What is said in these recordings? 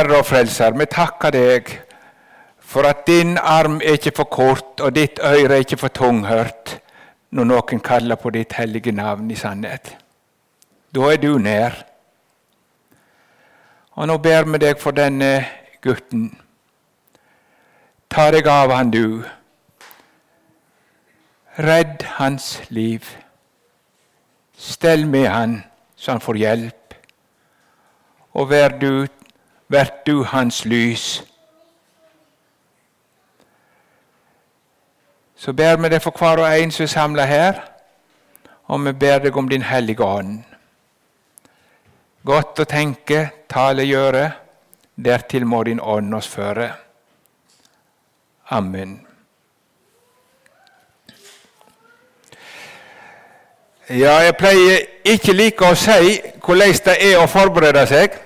Herre og Frelser, vi takker deg for at din arm er ikke for kort og ditt øre er ikke for tunghørt når noen kaller på ditt hellige navn i sannhet. Da er du nær. Og nå ber vi deg for denne gutten. Ta deg av han, du. Redd hans liv. Stell med han så han får hjelp. Og vær du, vær du hans lys. Så ber vi deg for hver og en som er samla her, og vi ber deg om Din Hellige Ånd. Godt å tenke, tale, gjøre, dertil må Din Ånd oss føre. Amen. Ja, jeg pleier ikke like å si hvordan det er å forberede seg.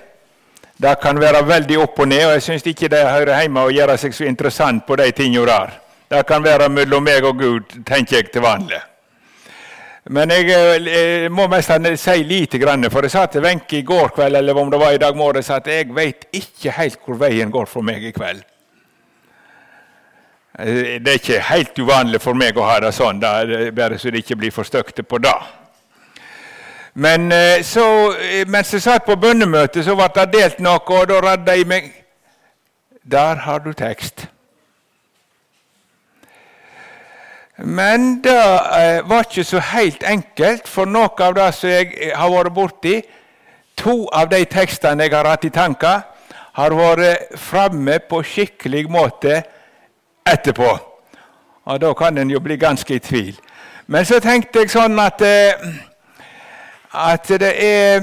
Det kan være veldig opp og ned, og jeg syns ikke det hører hjemme å gjøre seg så interessant på de tingene der. Det kan være mellom meg og Gud, tenker jeg til vanlig. Men jeg, jeg eh, må mest si lite grann, for jeg sa til Wenche i går kveld eller om det var i dag morges, at jeg vet ikke helt hvor veien går for meg i kveld. Eh, det er ikke helt uvanlig for meg å ha det sånn, bare så det ikke blir for stygt på det. Men eh, så, eh, mens jeg satt på bønnemøtet, så ble det delt noe, og da redda jeg meg. Der har du tekst. Men det var ikke så helt enkelt, for noe av det som jeg har vært borti To av de tekstene jeg har hatt i tanker, har vært framme på skikkelig måte etterpå. Og da kan en jo bli ganske i tvil. Men så tenkte jeg sånn at, eh, at det er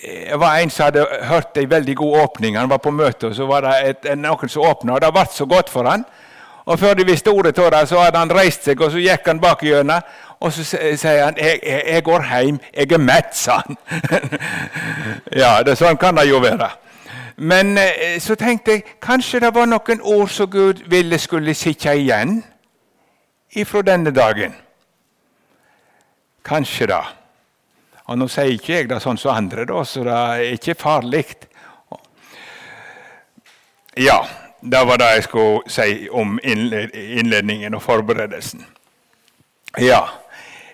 det var en som hadde hørt ei veldig god åpning. Han var på møte, og så var det et, noen som åpna, og det ble så godt for han. Og Før de visste ordet av det, så hadde han reist seg, og så gikk han bak gjennom. Og så sier han jeg, jeg, jeg går hjem, jeg er mett', sa han. ja, det, sånn kan det jo være. Men eh, så tenkte jeg kanskje det var noen ord som Gud ville skulle sitte igjen ifra denne dagen. Kanskje da. Og Nå sier ikke jeg det sånn som andre, da, så det er ikke farlig. Ja, det var det jeg skulle si om innledningen og forberedelsen. Ja,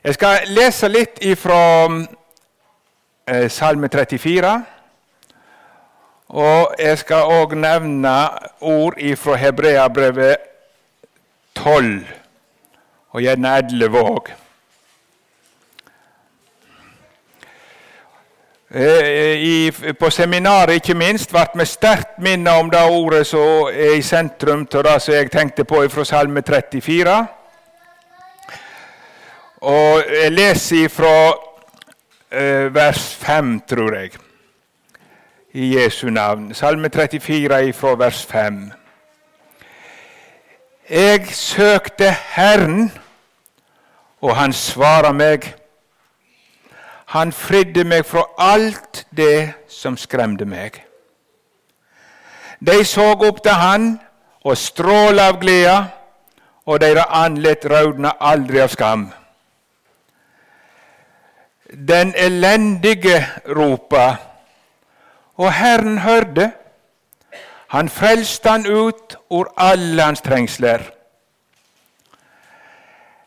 Jeg skal lese litt ifra eh, Salme 34. Og jeg skal òg nevne ord fra Hebreabrevet 12, og gjerne 11 òg. På seminaret ikke minst ble vi sterkt minnet om det ordet som er i sentrum av det som jeg tenkte på fra Salme 34. Og jeg leser fra eh, vers 5, tror jeg i Jesu navn. Salme 34 fra vers 5. Jeg søkte Herren, og han svarer meg. Han fridde meg fra alt det som skremte meg. De så opp til han og stråla av glede, og deres andlet raudna aldri av skam. Den elendige ropa og Herren hørte. Han frelste han ut ur alle hans trengsler.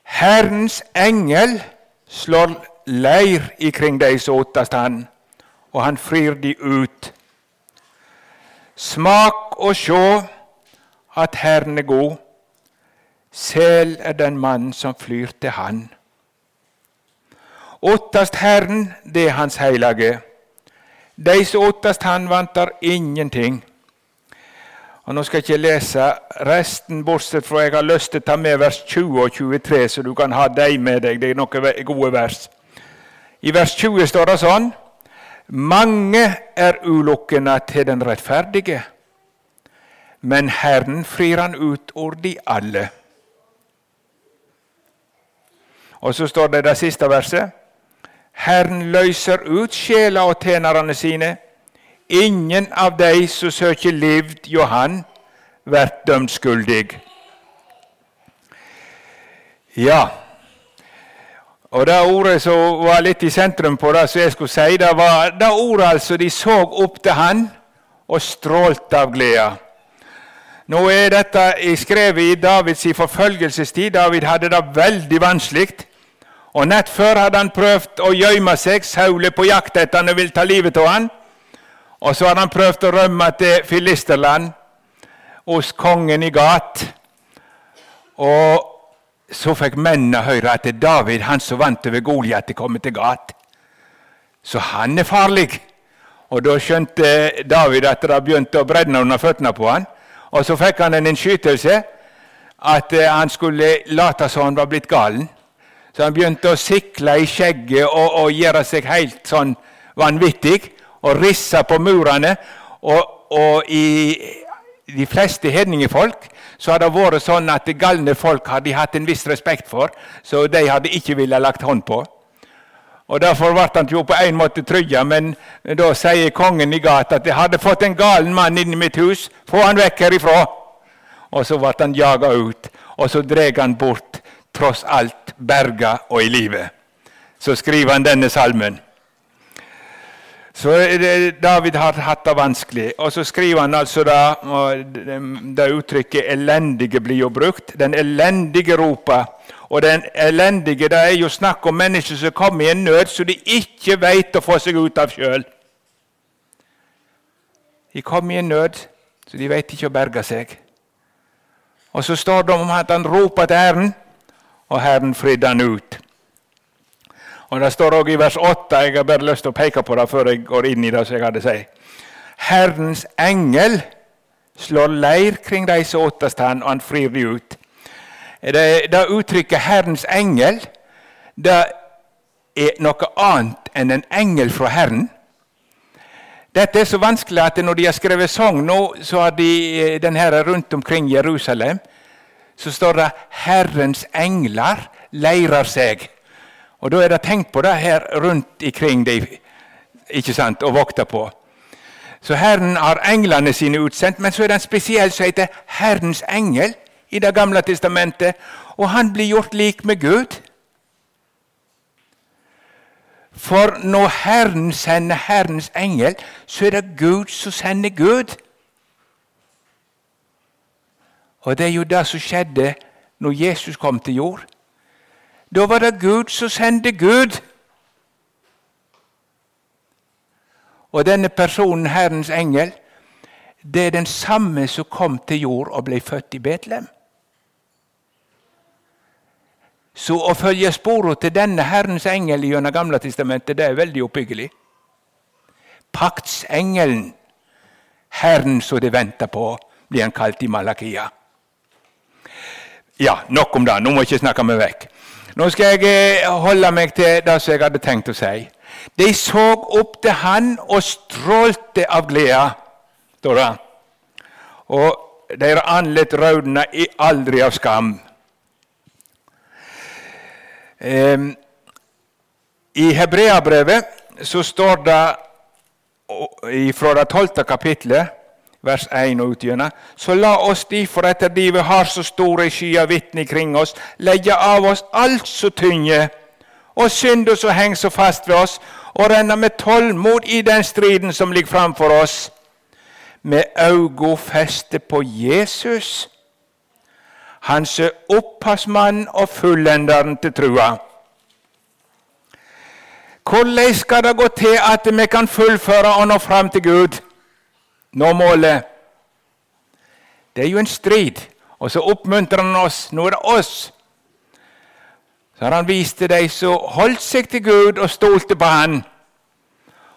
Herrens engel slår leir ikring dei som åtast han, og han frir de ut. Smak og sjå at Herren er god. Sel er den mannen som flyr til Han. Åttast Herren, det er Hans heilage. De som åttast han, vantar ingenting. Og Nå skal jeg ikke lese resten, bortsett fra jeg har lyst til å ta med vers 20 og 23, så du kan ha dem med deg. Det er noen gode vers. I vers 20 står det sånn Mange er ulykkene til den rettferdige, men Herren frir han ut over de alle. Og så står det det siste verset Herren løser ut sjela og tjenerne sine. Ingen av de som søker livd hjå Han, blir dømt skyldig. Ja, og det ordet som var litt i sentrum på det som jeg skulle si, det var det ordet altså de så opp til Han, og strålte av glede. Nå er dette skrevet i Davids forfølgelsestid. David hadde det veldig vanskelig. Og Nett før hadde han prøvd å gjemme seg. Saul på jakt etter han og vil ta livet av han. Og så hadde han prøvd å rømme til filisterland hos kongen i Gat. Og så fikk mennene høre at David, han som vant over Goliat, er kommet til Gat. Så han er farlig. Og da skjønte David at det begynte å brenne under føttene på han. Og så fikk han en innskytelse at eh, han skulle late som han var blitt galen. Så han begynte å sikle i skjegget og, og gjøre seg helt sånn vanvittig. Og risse på murene. Og, og i de fleste hedningefolk så har det vært sånn at galne folk har de hatt en viss respekt for, så de hadde ikke villet lagt hånd på. Og Derfor ble han jo på en måte trygga, men da sier kongen i gata at 'jeg hadde fått en galen mann inn i mitt hus, få han vekk herifra'. Og så ble han jaga ut, og så dreg han bort, tross alt berga og i live. Så skriver han denne salmen. Så David har hatt det vanskelig. Og så skriver han altså da, det uttrykket 'elendige' blir jo brukt. Den elendige roper. og den elendige det er jo snakk om mennesker som kommer i en nød som de ikke veit å få seg ut av sjøl. De kommer i en nød så de veit ikke å berge seg. Og så står det om at han roper til Herren, og Herren fridde han ut. Og Det står også i vers 8. Jeg har bare lyst til å peke på det før jeg går inn i det. som jeg hadde sagt. Herrens engel slår leir kring de som åttest han, og han frir de ut. Det, det uttrykket 'Herrens engel' det er noe annet enn en engel fra Herren. Dette er så vanskelig at når de har skrevet sang nå, så har de eh, den her rundt omkring Jerusalem, så står det 'Herrens engler leirer seg'. Og Da er det tenkt på det her rundt ikring de, ikke sant, og vokta på. Så Herren har englene sine utsendt, men så er det en spesiell som heter Herrens engel i Det gamle testamentet, og han blir gjort lik med Gud. For når Herren sender Herrens engel, så er det Gud som sender Gud. Og det er jo det som skjedde når Jesus kom til jord. Da var det Gud som sendte Gud. Og denne personen, Herrens engel, det er den samme som kom til jord og ble født i Betlehem. Så å følge sporene til denne Herrens engel gjennom Gamle testamentet, det er veldig oppbyggelig. Paktsengelen, Herren som de venter på, blir han kalt i Malakia. Ja, nok om det. Nå må jeg ikke snakke meg vekk. Nå skal jeg eh, holde meg til det som jeg hadde tenkt å si. De så opp til han og strålte av glede, står det. Og deres andlet rødna aldri av skam. I Hebreabrevet så står det fra det tolvte kapitlet, vers 1 og utgjennom, så la oss derfor, etter de vi har så store skyer vitne kring oss, legge av oss alt så tynge, og synder som henger så fast ved oss, og renne med tålmod i den striden som ligger framfor oss, med augo feste på Jesus hans opphavsmann og fullenderen til trua. Hvordan skal det gå til at vi kan fullføre og nå fram til Gud? Nå målet. Det er jo en strid. Og så oppmuntrer han oss. Nå er det oss. Så har han vist til de som holdt seg til Gud og stolte på Han.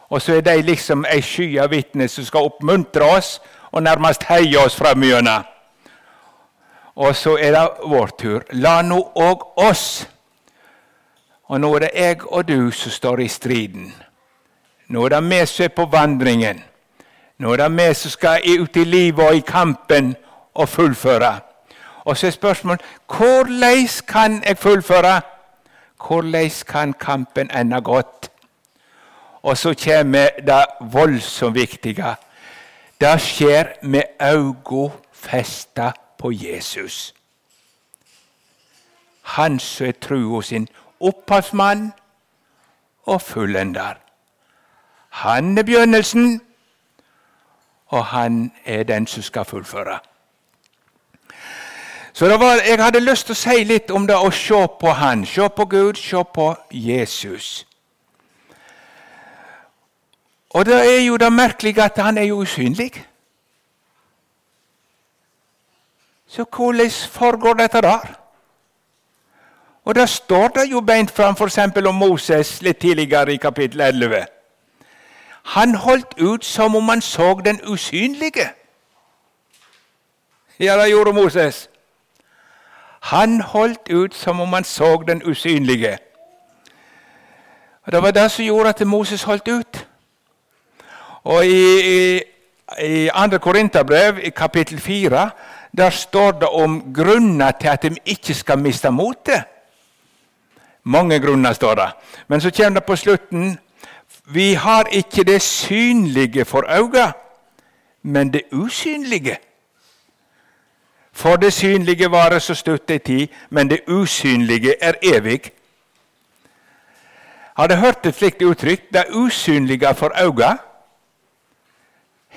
Og så er de liksom ei sky av vitner som skal oppmuntre oss og nærmest heie oss fra gjennom. Og så er det vår tur. La nå òg oss Og nå er det jeg og du som står i striden. Nå er det vi som er på vandringen. Nå er det vi som skal ut i livet og i kampen og fullføre. Og så er spørsmålet hvordan kan jeg fullføre? Hvordan kan kampen ende godt? Og så kommer det voldsomt viktige. Det skjer med øynene festa på Jesus. Han som er trua sin opphavsmann og fullender. Han er begynnelsen, og han er den som skal fullføre. Så var, Jeg hadde lyst til å si litt om det å se på Han. Se på Gud, se på Jesus. Og det er jo det merkelige at han er jo usynlig. Så hvordan foregår dette der? Og det står det jo beint fram f.eks. om Moses litt tidligere i kapittel 11. Han holdt ut som om han så den usynlige. Ja, det gjorde Moses. Han holdt ut som om han så den usynlige. Og Det var det som gjorde at Moses holdt ut. Og I, i, i 2. Korinterbrev, i kapittel 4, der står det om grunner til at de ikke skal miste motet. Mange grunner står det. Men så kommer det på slutten Vi har ikke det synlige for øynene, men det usynlige. For det synlige varer så stutt ei tid, men det usynlige er evig. Har du hørt et slikt uttrykk? Det usynlige for øynene.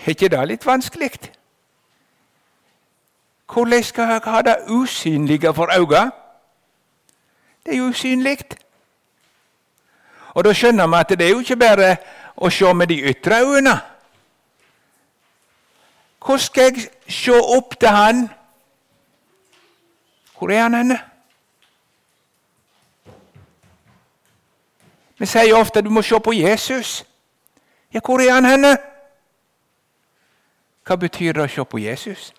Er ikke det litt vanskelig? Hvordan skal jeg ha det usynlige for øynene? Det er jo usynlig. Og da skjønner vi at det er jo ikke bare å se med de ytre øynene. Hvordan skal jeg se opp til Han? Hvor er Han henne? Vi sier ofte at du må se på Jesus. Ja, hvor er han henne? Hva betyr det å se på Jesus?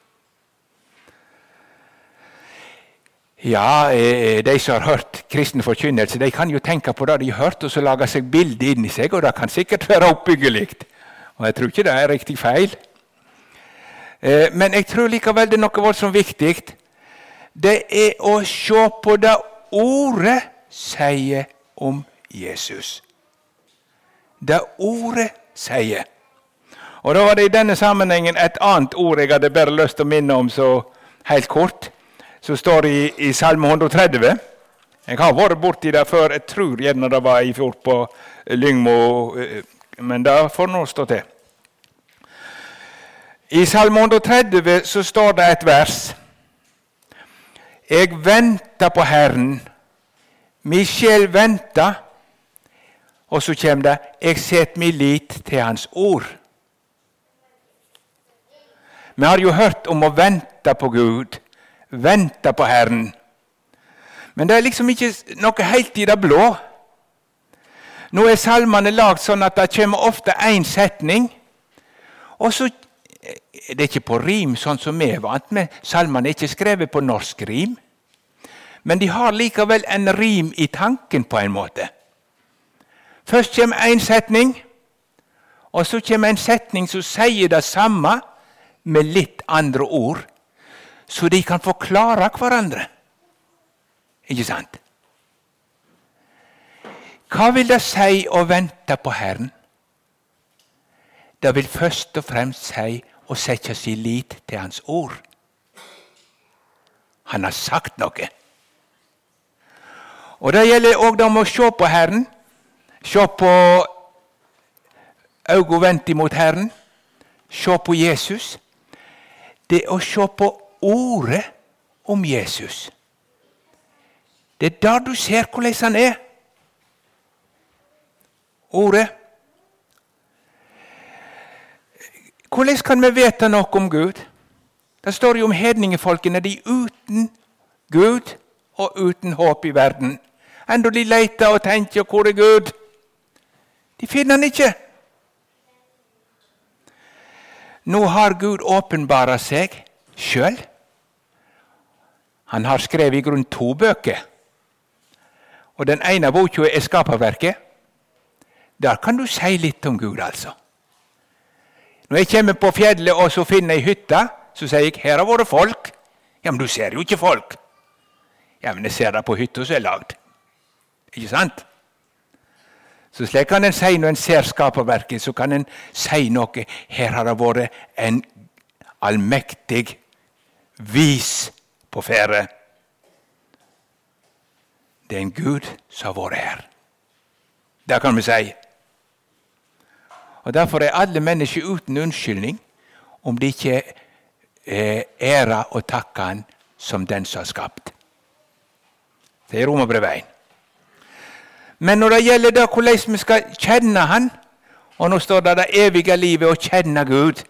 Ja, eh, De som har hørt kristen forkynnelse, de kan jo tenke på det de har hørt, og så lage seg bilde inni seg, og det kan sikkert være oppbyggelig. Og jeg tror ikke det er riktig feil. Eh, men jeg tror likevel det er noe voldsomt viktig. Det er å se på det Ordet sier om Jesus. Det Ordet sier. Og Da var det i denne sammenhengen et annet ord jeg hadde bare lyst til å minne om så helt kort som står i, i Salme 130. Jeg har vært borti det før. Jeg tror gjerne det var i fjor på Lyngmo, eh, men det får nå stå til. I Salme 130 så står det et vers. Jeg venter på Herren, min sjel venter. Og så kommer det 'Jeg setter min lit til Hans ord'. Vi har jo hørt om å vente på Gud venter på Herren. Men det er liksom ikke noe helt i det blå. Nå er salmene lagd sånn at det kommer ofte én setning. Og så Det er ikke på rim, sånn som vi er vant med. Salmene er ikke skrevet på norsk rim. Men de har likevel en rim i tanken, på en måte. Først kommer én setning, og så kommer en setning som sier det samme med litt andre ord så de kan forklare hverandre. Ikke sant? Hva vil det si å vente på Herren? Det vil først og fremst si å sette sin lit til Hans ord. Han har sagt noe. Og Det gjelder òg å se på Herren. Se på øynene vendt mot Herren. Se på Jesus. Det å se på ordet om Jesus. Det er da du ser hvordan han er. Ordet. Hvordan kan vi vite noe om Gud? Det står jo om hedningefolkene. De uten Gud og uten håp i verden. Enda de leter og tenker 'Hvor er Gud?' De finner han ikke. Nå har Gud åpenbara seg sjøl. Han har skrevet i grunn to bøker. Og Den ene boka er Skaperverket. Der kan du si litt om Gud, altså. Når jeg kommer på fjellet og så finner ei hytte, så sier jeg her har vært folk. Ja, Men du ser jo ikke folk. Ja, Men jeg ser det på hytta som er lagd. Ikke sant? Så slik kan en si når en ser skaperverket, så kan en si noe. Her har det vært en allmektig, vis på ferde. Det er en Gud som har vært her. Det kan vi si. Og Derfor er alle mennesker uten unnskyldning, om de ikke eh, ærer og takker Han som den som har skapt. Det er Romerbrevet 1. Men når det gjelder det hvordan vi skal kjenne Han, og nå står det det evige livet å kjenne Gud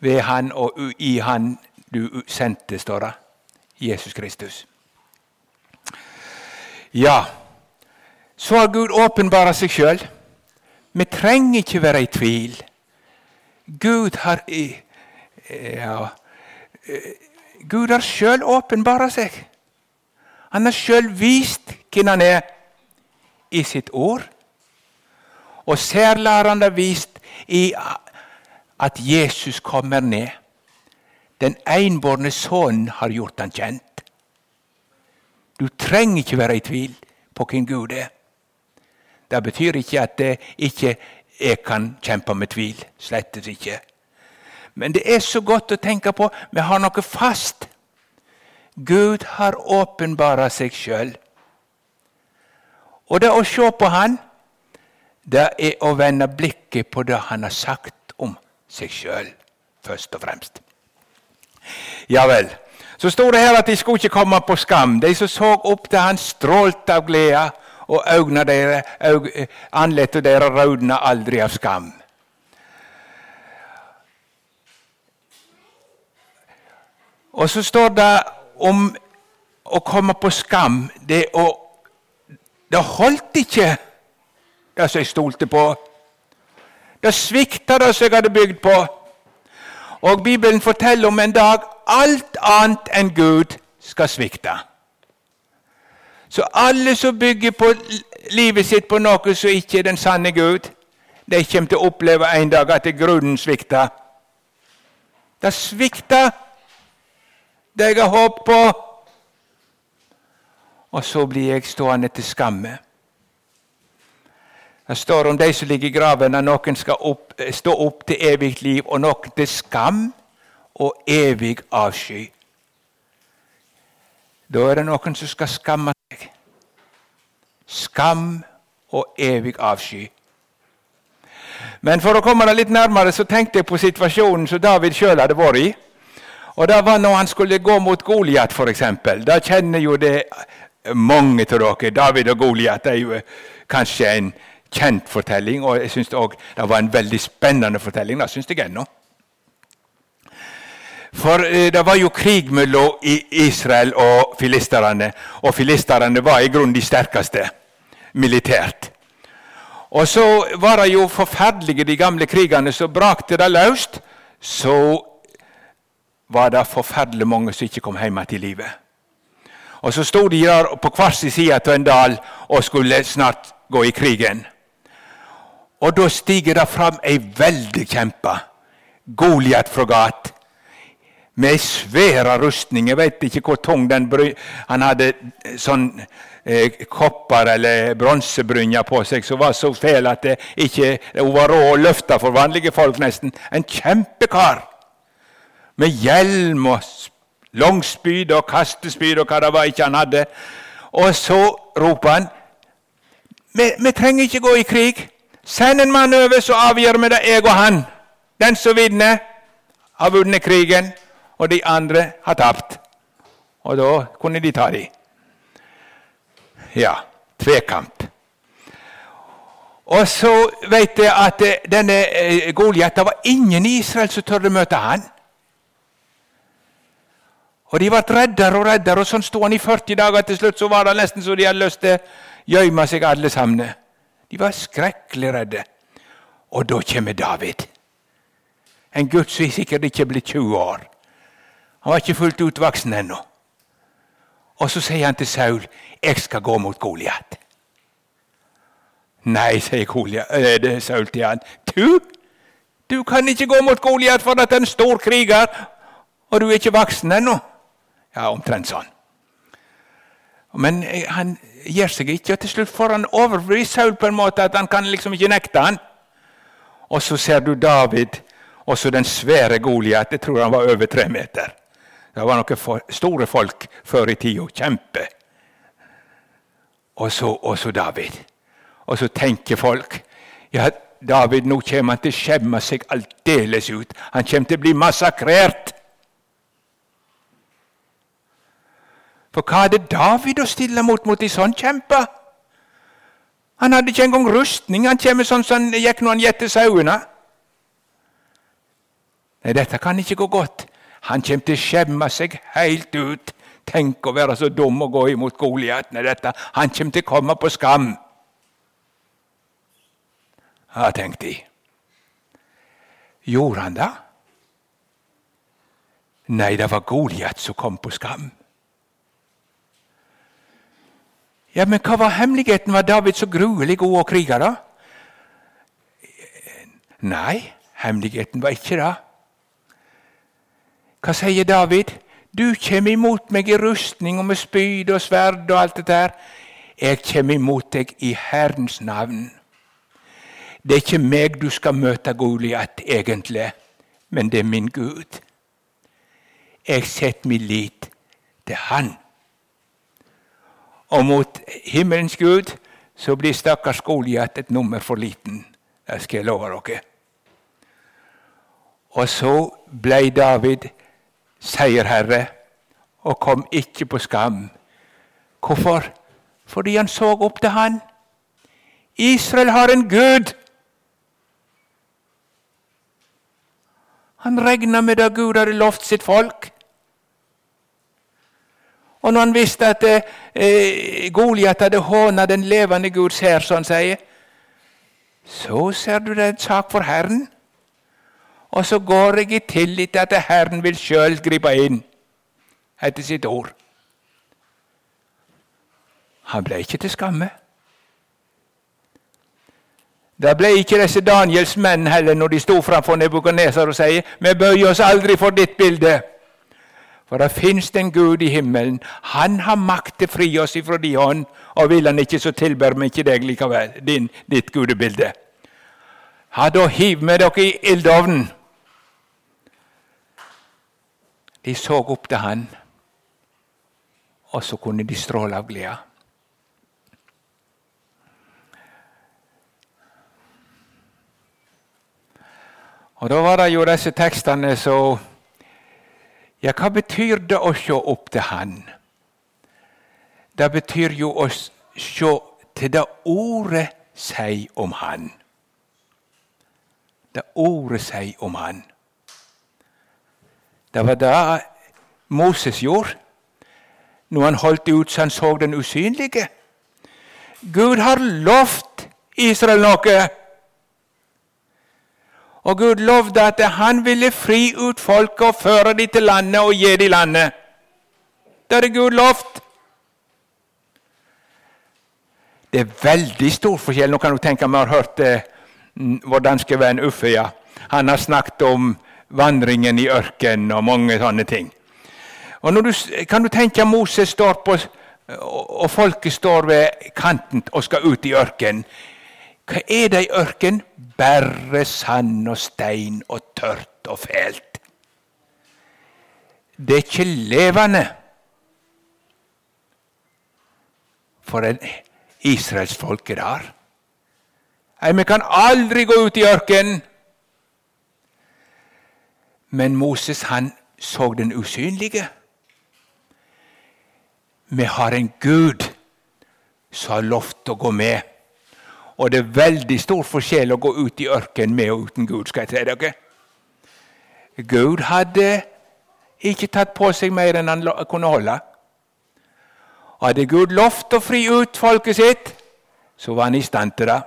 ved Han og i Han du sendte, står det. Jesus Kristus. Ja, så har Gud åpenbara seg sjøl. Vi trenger ikke være i tvil. Gud har ja, Gud har sjøl åpenbara seg. Han har sjøl vist hvem han er i sitt ord. Og særlig har han det vist i at Jesus kommer ned. Den enbårne sønnen har gjort han kjent. Du trenger ikke være i tvil på hvem Gud er. Det betyr ikke at det ikke jeg kan kjempe med tvil. Slettes ikke. Men det er så godt å tenke på vi har noe fast. Gud har åpenbara seg sjøl. Og det å se på Han, det er å vende blikket på det Han har sagt om seg sjøl, først og fremst. Ja vel. Så sto det her at de skulle ikke komme på skam. De som så opp til Han, strålte av glede og øynene deres, andletet deres rødna aldri av skam. Og så står det om å komme på skam Det, å, det holdt ikke, det som jeg stolte på. Det svikta det som jeg hadde bygd på. Og Bibelen forteller om en dag alt annet enn Gud skal svikte. Så alle som bygger på livet sitt på noe som ikke er den sanne Gud, de kommer til å oppleve en dag at grunnen svikter. Det svikter det jeg har håp på. Og så blir jeg stående til skamme. Det står om de som ligger i graven, at noen skal opp, stå opp til evig liv, og noen til skam og evig avsky. Da er det noen som skal skamme seg. Skam og evig avsky. Men for å komme deg litt nærmere så tenkte jeg på situasjonen som David sjøl hadde vært i. Og Det var når han skulle gå mot Goliat, f.eks. Da kjenner jo det mange av dere. David og Goliat er jo kanskje en kjent fortelling, og jeg synes det, det var en veldig spennende fortelling. Det syns jeg ennå. For eh, det var jo krig mellom Israel og filisterne, og filisterne var i grunnen de sterkeste militært. Og så var det jo forferdelige, de gamle krigene. Så brakte det løst, så var det forferdelig mange som ikke kom hjem til livet. Og så sto de der på hver sin side av en dal og skulle snart gå i krigen. Og da stiger det fram ei veldig kjempe, Goliat fra gat, med ei svære rustning. Jeg vet ikke hvor tung den bry Han hadde sånn eh, kopper eller bronsebrynje på seg som var så fæl at det ikke hun var rå å løfte for vanlige folk, nesten. En kjempekar med hjelm og langspyd og kastespyd og hva det var ikke han hadde. Og så roper han vi, vi trenger ikke gå i krig. Send en mann over, så avgjør vi det, jeg og han. Den som vinner, har vunnet krigen, og de andre har tapt. Og da kunne de ta dem. Ja, tvekamp. Og så vet jeg at eh, denne eh, Goliat Det var ingen i Israel som tørde møte han. Og de ble reddere og reddere, og sånn sto han i 40 dager. Til slutt så var det nesten så de hadde lyst til å gjemme seg alle sammen. De var skrekkelig redde. Og da kommer David. En gutt som sikkert ikke er blitt 20 år. Han var ikke fullt ut voksen ennå. Og så sier han til Saul, 'Jeg skal gå mot Goliat'. Nei, sier det Saul til han. Du, du kan ikke gå mot Goliat, for at er en stor kriger, og du er ikke voksen ennå. Ja, omtrent sånn. Men eh, han gir seg ikke, og til slutt får han overbevist Saul på en måte at han kan liksom ikke nekte han. Og så ser du David, og så den svære Goliat. Jeg tror han var over tre meter. Det var noen store folk før i tida. Kjempe. Og så, og så David. Og så tenker folk ja, David nå kommer han til å skjemme seg aldeles ut. Han kommer til å bli massakrert. For hva hadde David å stille mot mot de sånn kjemper? Han hadde ikke engang rustning. Han kommer sånn som han gikk når han gjette sauene. Nei, dette kan ikke gå godt. Han kommer til å skjemme seg helt ut. Tenk å være så dum og gå imot Goliat med dette. Han kommer til å komme på skam. Ja, tenkte de. Gjorde han det? Nei, det var Goliat som kom på skam. Ja, Men hva var hemmeligheten? Var David så gruelig god å krige, da? Nei, hemmeligheten var ikke det. Hva sier David? Du kommer imot meg i rustning og med spyd og sverd og alt dette her. Jeg kommer imot deg i Herrens navn. Det er ikke meg du skal møte Goliat, egentlig, men det er min Gud. Jeg setter min lit til Han. Og mot himmelens Gud så blir stakkars Goliat et nummer for liten. Det skal jeg love dere. Og så ble David seierherre og kom ikke på skam. Hvorfor? Fordi han så opp til han. Israel har en Gud! Han regna med det Gud hadde lovt sitt folk. Og når han visste at eh, Goliat hadde håna den levende Guds hær, som han sier, så ser du det er en sak for Herren. Og så går jeg i tillit til at Herren vil sjøl gripe inn etter sitt ord. Han ble ikke til skamme. Det ble ikke disse Daniels menn heller når de sto framfor Nebukadneser og sier vi bøyer oss aldri for ditt bilde. For det fins en Gud i himmelen. Han har makt til å fri oss ifra de hånd, og vil han ikke, så tilber vi ikke deg likevel, din, ditt gudebilde. Ha da hiver vi dere i ildovnen. De så opp til han, og så kunne de stråle av glede. Og Da var det jo disse tekstene som ja, hva betyr det å se opp til Han? Det betyr jo å se til det ordet sier om Han. Det ordet sier om Han. Det var det Moses gjorde når han holdt ut så han så den usynlige. Gud har lovt Israel noe. Og Gud lovde at han ville fri ut folket og føre dem til landet og gi dem landet. Det hadde Gud lovt. Det er veldig stor forskjell. Nå kan du tenke Vi har hørt eh, vår danske venn Uffe. ja. Han har snakket om vandringen i ørkenen og mange sånne ting. Og du, Kan du tenke Moses står på, og folket står ved kanten og skal ut i ørkenen. Hva er det i ørken? Bare sand og stein og tørt og fælt. Det er ikke levende for en israelsfolk er der. Nei, Vi kan aldri gå ut i ørkenen. Men Moses han så den usynlige. Vi har en Gud som har lovt å gå med. Og det er veldig stor forskjell å gå ut i ørkenen med og uten Gud. skal jeg si dere. Gud hadde ikke tatt på seg mer enn han kunne holde. Hadde Gud lovt å fri ut folket sitt, så var han i stand til det.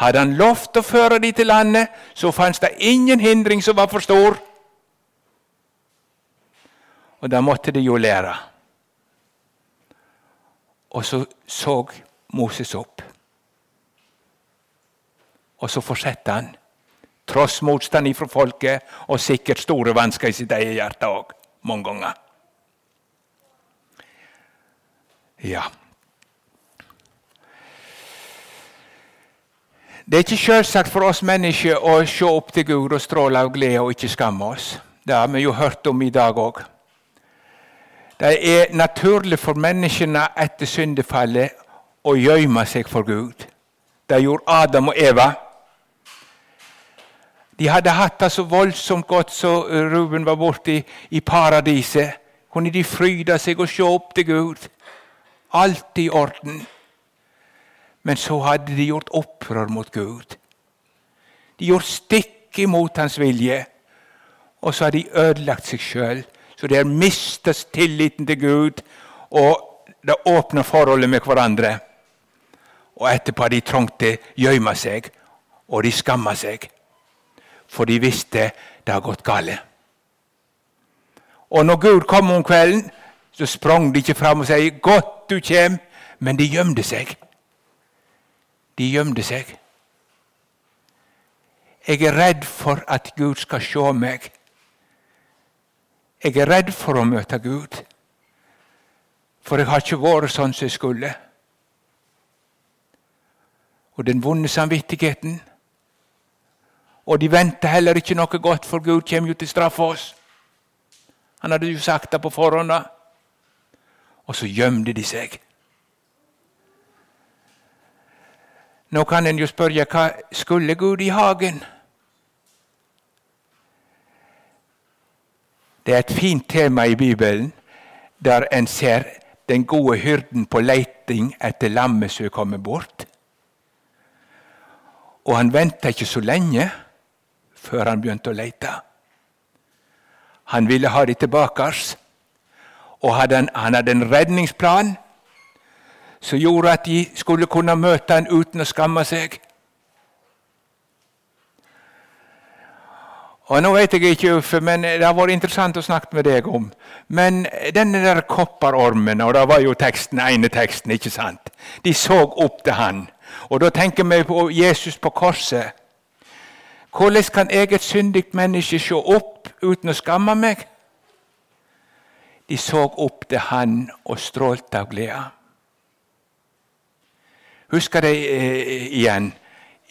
Hadde han lovt å føre dem til landet, så fantes det ingen hindring som var for stor. Og da måtte de jo lære. Og så så Moses opp. Og så fortsetter han, tross motstand fra folket og sikkert store vansker i sitt eget hjerte òg, mange ganger. Ja. Det er ikke selvsagt for oss mennesker å se opp til Gud og stråle av glede og ikke skamme oss. Det har vi jo hørt om i dag òg. Det er naturlig for menneskene etter syndefallet å gjemme seg for Gud. Det gjorde Adam og Eva. De hadde hatt det så voldsomt godt så Ruben var borte i, i paradiset. Kunne de fryde seg og se opp til Gud. Alt i orden. Men så hadde de gjort opprør mot Gud. De gjorde stikk imot hans vilje. Og så har de ødelagt seg sjøl. Så de har mistet tilliten til Gud og det åpna forholdet med hverandre. Og etterpå har de trengt å gjemme seg, og de skamma seg. For de visste det har gått galt. Og når Gud kom om kvelden, så sprang de ikke fram og sa 'Godt du kjem', men de gjemte seg. De gjemte seg. Jeg er redd for at Gud skal se meg. Jeg er redd for å møte Gud, for jeg har ikke vært sånn som jeg skulle. Og den vonde samvittigheten. Og de venter heller ikke noe godt, for Gud kommer jo til å straffe oss. Han hadde jo sagt det på forhånd. Og så gjemte de seg. Nå kan en jo spørre hva skulle Gud i hagen? Det er et fint tema i Bibelen der en ser den gode hyrden på leiting etter lammet som er kommet bort. Og han venta ikke så lenge før han begynte å lete. Han ville ha dem tilbake, og han hadde en redningsplan som gjorde at de skulle kunne møte han uten å skamme seg. Og Nå vet jeg ikke, men det har vært interessant å snakke med deg om. Men denne der kopperormen, og det var jo teksten, ene teksten, ikke sant? De så opp til han. Og da tenker vi på Jesus på korset. Hvordan kan jeg, et syndig menneske, se opp uten å skamme meg? De så opp til han og strålte av glede. Husker de eh, igjen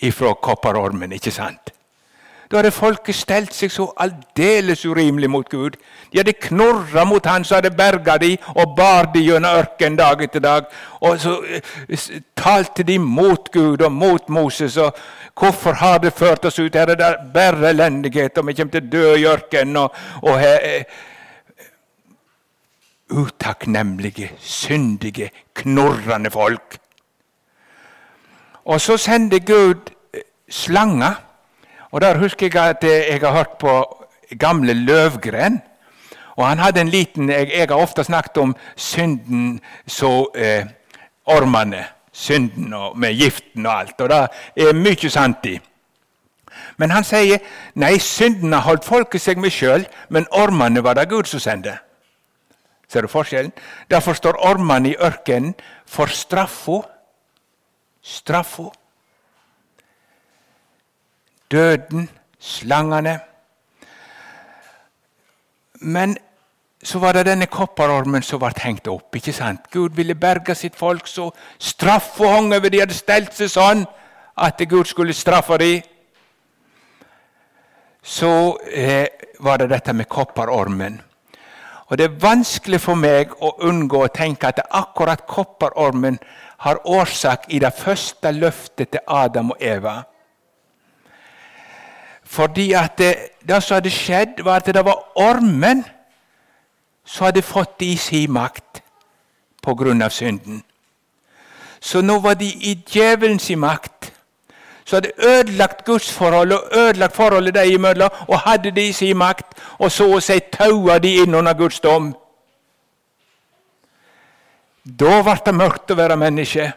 ifra kopperormen, ikke sant? Da hadde folket stelt seg så aldeles urimelig mot Gud. De hadde knorra mot Han som hadde berga de og bar de gjennom ørkenen dag etter dag. Og så eh, talte de mot Gud og mot Moses. og Hvorfor har det ført oss ut? Her er det bare elendighet, og vi kommer til å dø i ørkenen. Og, og eh, utakknemlige, syndige, knorrende folk. Og så sender Gud eh, slanger og Der husker jeg at jeg har hørt på gamle Løvgren. Og han hadde en liten, Jeg, jeg har ofte snakket om synden så eh, ormene. Synden og med giften og alt. Og det er mye sant i. Men han sier nei, synden har holdt folket seg med sjøl, men ormene var det Gud som sendte. Ser du forskjellen? Derfor står ormene i ørkenen for straffa. Straffa døden, slangene. Men så var det denne kopperormen som ble hengt opp. ikke sant? Gud ville berge sitt folk, så straffa hang over. De hadde stelt seg sånn at Gud skulle straffe dem. Så eh, var det dette med kopperormen. Og Det er vanskelig for meg å unngå å tenke at akkurat kopperormen har årsak i det første løftet til Adam og Eva. Fordi at det, det som hadde skjedd, var at det var ormen som hadde fått det i sin makt på grunn av synden. Så nå var de i djevelens makt. Så hadde ødelagt gudsforholdet og ødelagt forholdet dem imellom og hadde det i sin makt, og så å si taua de inn under Guds dom. Da ble det mørkt å være menneske.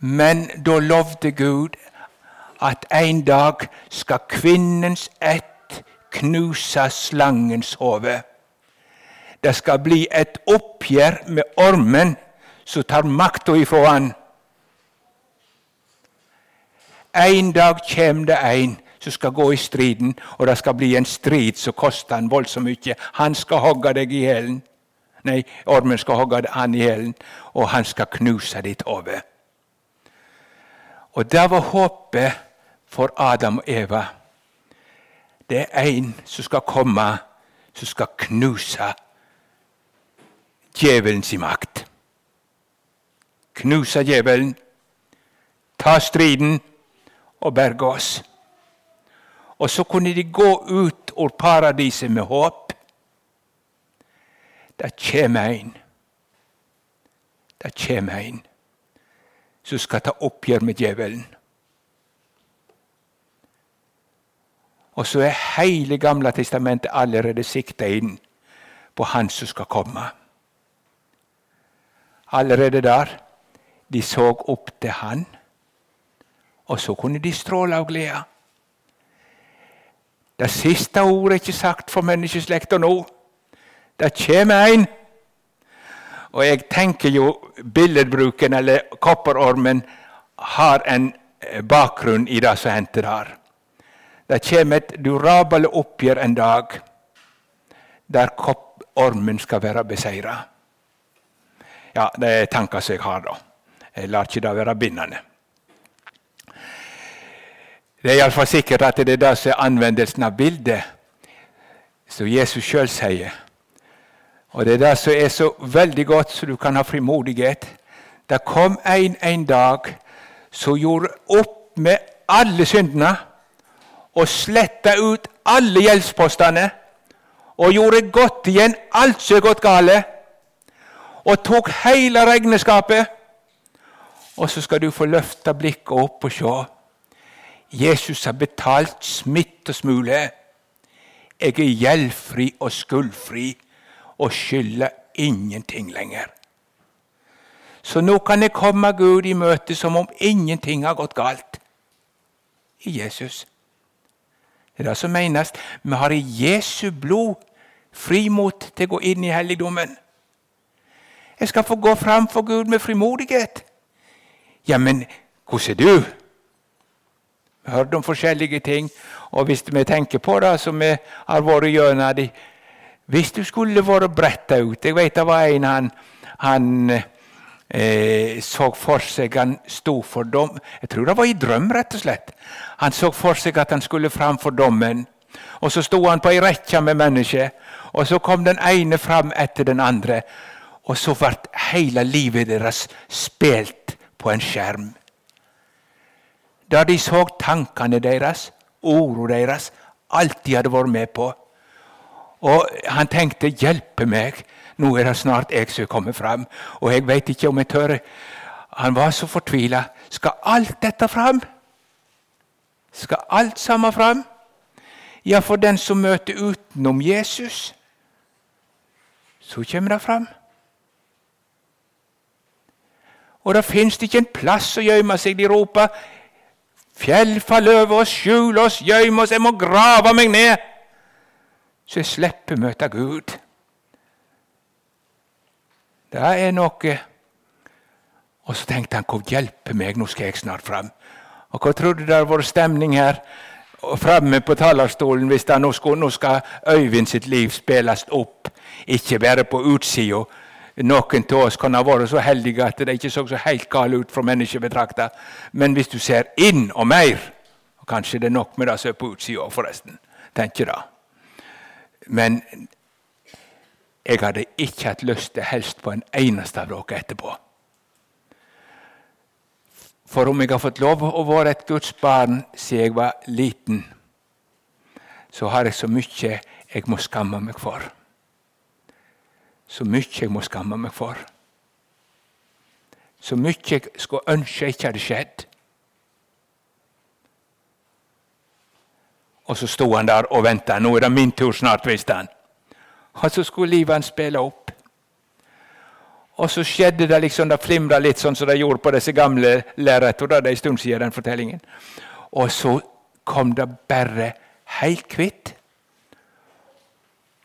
Men da lovde Gud at en dag skal kvinnens ett knuse slangens hode. Det skal bli et oppgjør med ormen som tar makta ifra han. En dag kommer det en som skal gå i striden, og det skal bli en strid som koster han voldsomt mye. Han skal hogge deg i hælen. Nei, ormen skal hogge han i hælen, og han skal knuse ditt hode. Og det var håpet for Adam og Eva. Det er en som skal komme, som skal knuse djevelens makt. Knuse djevelen, ta striden og berge oss. Og så kunne de gå ut av paradiset med håp. Det kommer en. Det kommer en som skal ta oppgjør med djevelen. Og så er hele Gamle testamentet allerede sikta inn på Han som skal komme. Allerede der de så opp til Han, og så kunne de stråle av glede. Det siste ordet er ikke sagt for menneskeslekta nå. Det kommer en. Og jeg tenker jo billedbruken, eller kopperormen, har en bakgrunn i det som hendte der. Det kommer et durabelt oppgjør en dag der ormen skal være beseira. Ja, det er tanker som jeg har, da. Jeg lar ikke det være bindende. Det er iallfall sikkert at det er det som er anvendelsen av bildet, som Jesus sjøl sier. Og det er det som er så veldig godt, så du kan ha frimodighet. Det kom en en dag som gjorde opp med alle syndene og sletta ut alle gjeldspostene og gjorde godt igjen alt som er gått gale, og tok hele regneskapet. Og så skal du få løfte blikket opp og se. Jesus har betalt smitt og smule. Jeg er gjeldfri og skuldfri og skylder ingenting lenger. Så nå kan jeg komme Gud i møte som om ingenting har gått galt. I Jesus. Det er det som menes. Vi har i Jesu blod frimot til å gå inn i helligdommen. Jeg skal få gå fram for Gud med frimodighet. Ja, men hvordan er du? Vi har hørt om forskjellige ting, og hvis vi tenker på det som vi har vært gjennom Hvis du skulle vært bretta ut Jeg vet det var en han, han eh, så for seg Han sto for dom. Jeg tror det var i drøm, rett og slett. Han så for seg at han skulle fram for dommen. Og så sto han på ei rekke med mennesker, og så kom den ene fram etter den andre. Og så ble hele livet deres spilt på en skjerm. Da de så tankene deres, ordene deres, alt de hadde vært med på. Og han tenkte 'hjelpe meg', nå er det snart jeg som kommer fram. Og jeg veit ikke om jeg tør. Han var så fortvila. Skal alt dette fram? Skal alt sammen fram? Ja, for den som møter utenom Jesus, så kommer det fram. Og da fins det ikke en plass å gjemme seg. De roper Fjell fall over oss, skjul oss, gjem oss, jeg må grave meg ned. Så jeg slipper møte Gud. Det er noe Og så tenkte han, hvor hjelpe meg, nå skal jeg snart fram. Og hva tror du det hadde vært stemning her framme på talerstolen hvis det nå skal, nå skal Øyvind sitt liv spilles opp? Ikke bare på utsida. Noen av oss kan ha vært så heldige at det ikke så så helt galt ut fra mennesket betrakta. Men hvis du ser inn og mer og Kanskje det er nok med det som er på utsida, forresten. Tenker da. Men jeg hadde ikke hatt lyst til helst på en eneste av dere etterpå. For om jeg har fått lov å være et Guds barn siden jeg var liten, så har jeg så mye jeg må skamme meg for. Så mye jeg må skamme meg for. Så mye jeg skulle ønske ikke hadde skjedd. Og så sto han der og venta. Nå er det min tur snart, visste han. Og så skulle livet hans spille opp. Og så skjedde det liksom, det flimra litt sånn som det gjorde på disse gamle lerretene. Det er en stund siden den fortellingen. Og så kom det bare helt kvitt.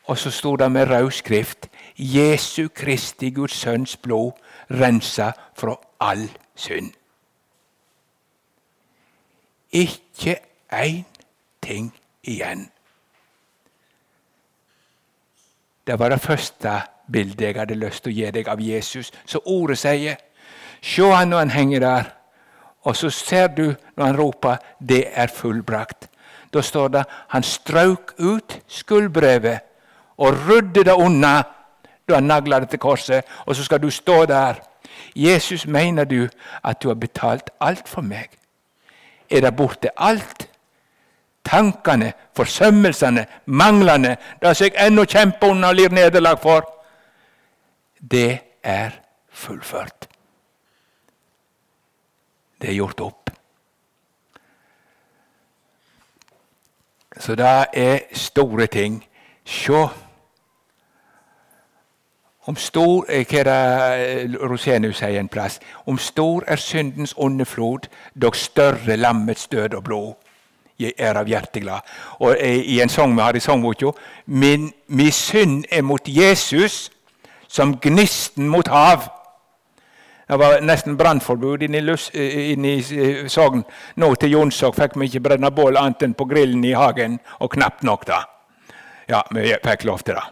Og så sto det med rød skrift Jesu Kristi Guds Sønns blod rensa fra all synd. Ikke én ting igjen. Det var det første bildet jeg hadde lyst til å gi deg av Jesus. Så ordet sier Se han når han henger der, og så ser du når han roper 'Det er fullbrakt'. Da står det han strøk ut skuldbrevet og rydde det unna da han nagla det til korset. Og så skal du stå der. Jesus, mener du at du har betalt alt for meg? Er det borte alt? Tankene, forsømmelsene, manglene, det som jeg ennå kjemper under og lir nederlag for, det er fullført. Det er gjort opp. Så det er store ting. Sjå om stor eh, hva det Rosenius sier en plass? Om stor er syndens onde flod, dog større lammets død og blod. Jeg er av hjertet glad. Og I en sang vi har i sangboka min, synd er mot Jesus som gnisten mot hav. Det var nesten brannforbud inne i, Sogn. Nå til Jonsok fikk vi ikke brenne bål annet enn på grillen i hagen, og knapt nok da. Ja, vi fikk lov til det.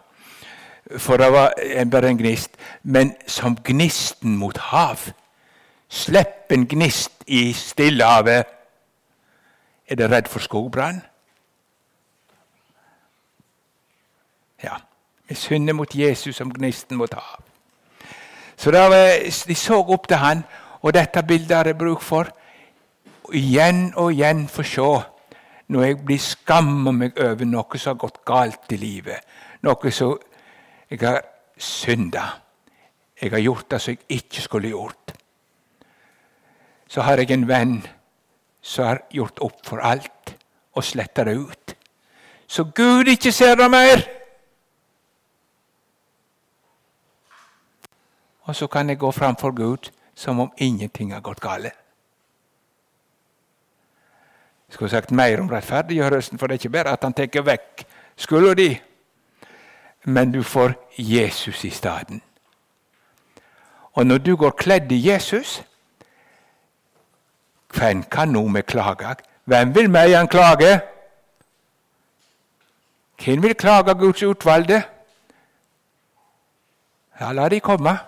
For det var bare en gnist. Men som gnisten mot hav. Slipp en gnist i Stillehavet. Er det redd for skogbrann? Ja. Vi synder mot Jesus som gnisten må ta av. Så var, De så opp til han, og dette bildet har jeg bruk for. Igjen og igjen få se når jeg blir skammer meg over noe som har gått galt i livet. Noe som jeg har synda. Jeg har gjort det som jeg ikke skulle gjort. Så har jeg en venn som har gjort opp for alt og sletta det ut. Så Gud ikke ser det mer. Og så kan jeg gå framfor Gud som om ingenting har gått galt. Jeg skulle sagt mer om rettferdiggjørelsen, for det er ikke bare at han tar vekk skylda di, men du får Jesus i stedet. Og når du går kledd i Jesus Hvem kan nå med klage? Hvem vil meg anklage? Hvem vil klage Guds utvalgte? Ja, la de komme.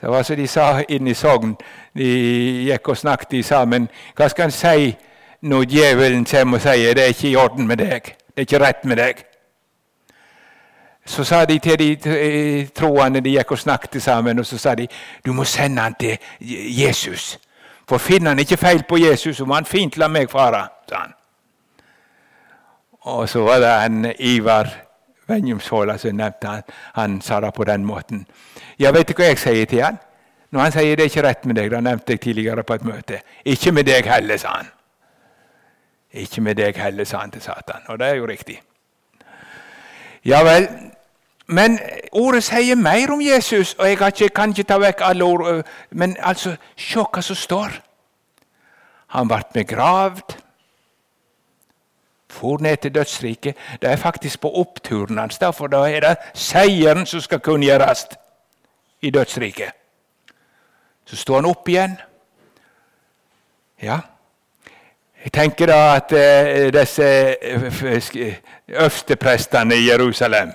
Det var som de sa inne i Sogn. De gikk og snakket sammen. Hva skal en si når djevelen kommer og sier det er ikke i orden med deg? Det er ikke rett med deg? Så sa de til de troende de gikk og snakket sammen, og så sa de du må sende han til Jesus. For finner han ikke feil på Jesus, så må han fint la meg fare, sa han. Og så var det en Ivar Venjumshola som nevnte han. Han sa det på den måten. Ja, vet du hva jeg sier til han? Når han sier det er ikke rett med deg, det nevnte jeg tidligere på et møte. Ikke med deg heller, sa han. Ikke med deg heller, sa han til Satan. Og det er jo riktig. Ja vel. Men ordet sier mer om Jesus, og jeg ikke, kan ikke ta vekk alle ord. Men altså, se hva som står. Han ble begravd. For ned til dødsriket. Det er faktisk på oppturen hans, da er det seieren som skal kunngjøres i dødsriket. Så står han opp igjen. Ja. Jeg tenker da at disse øversteprestene i Jerusalem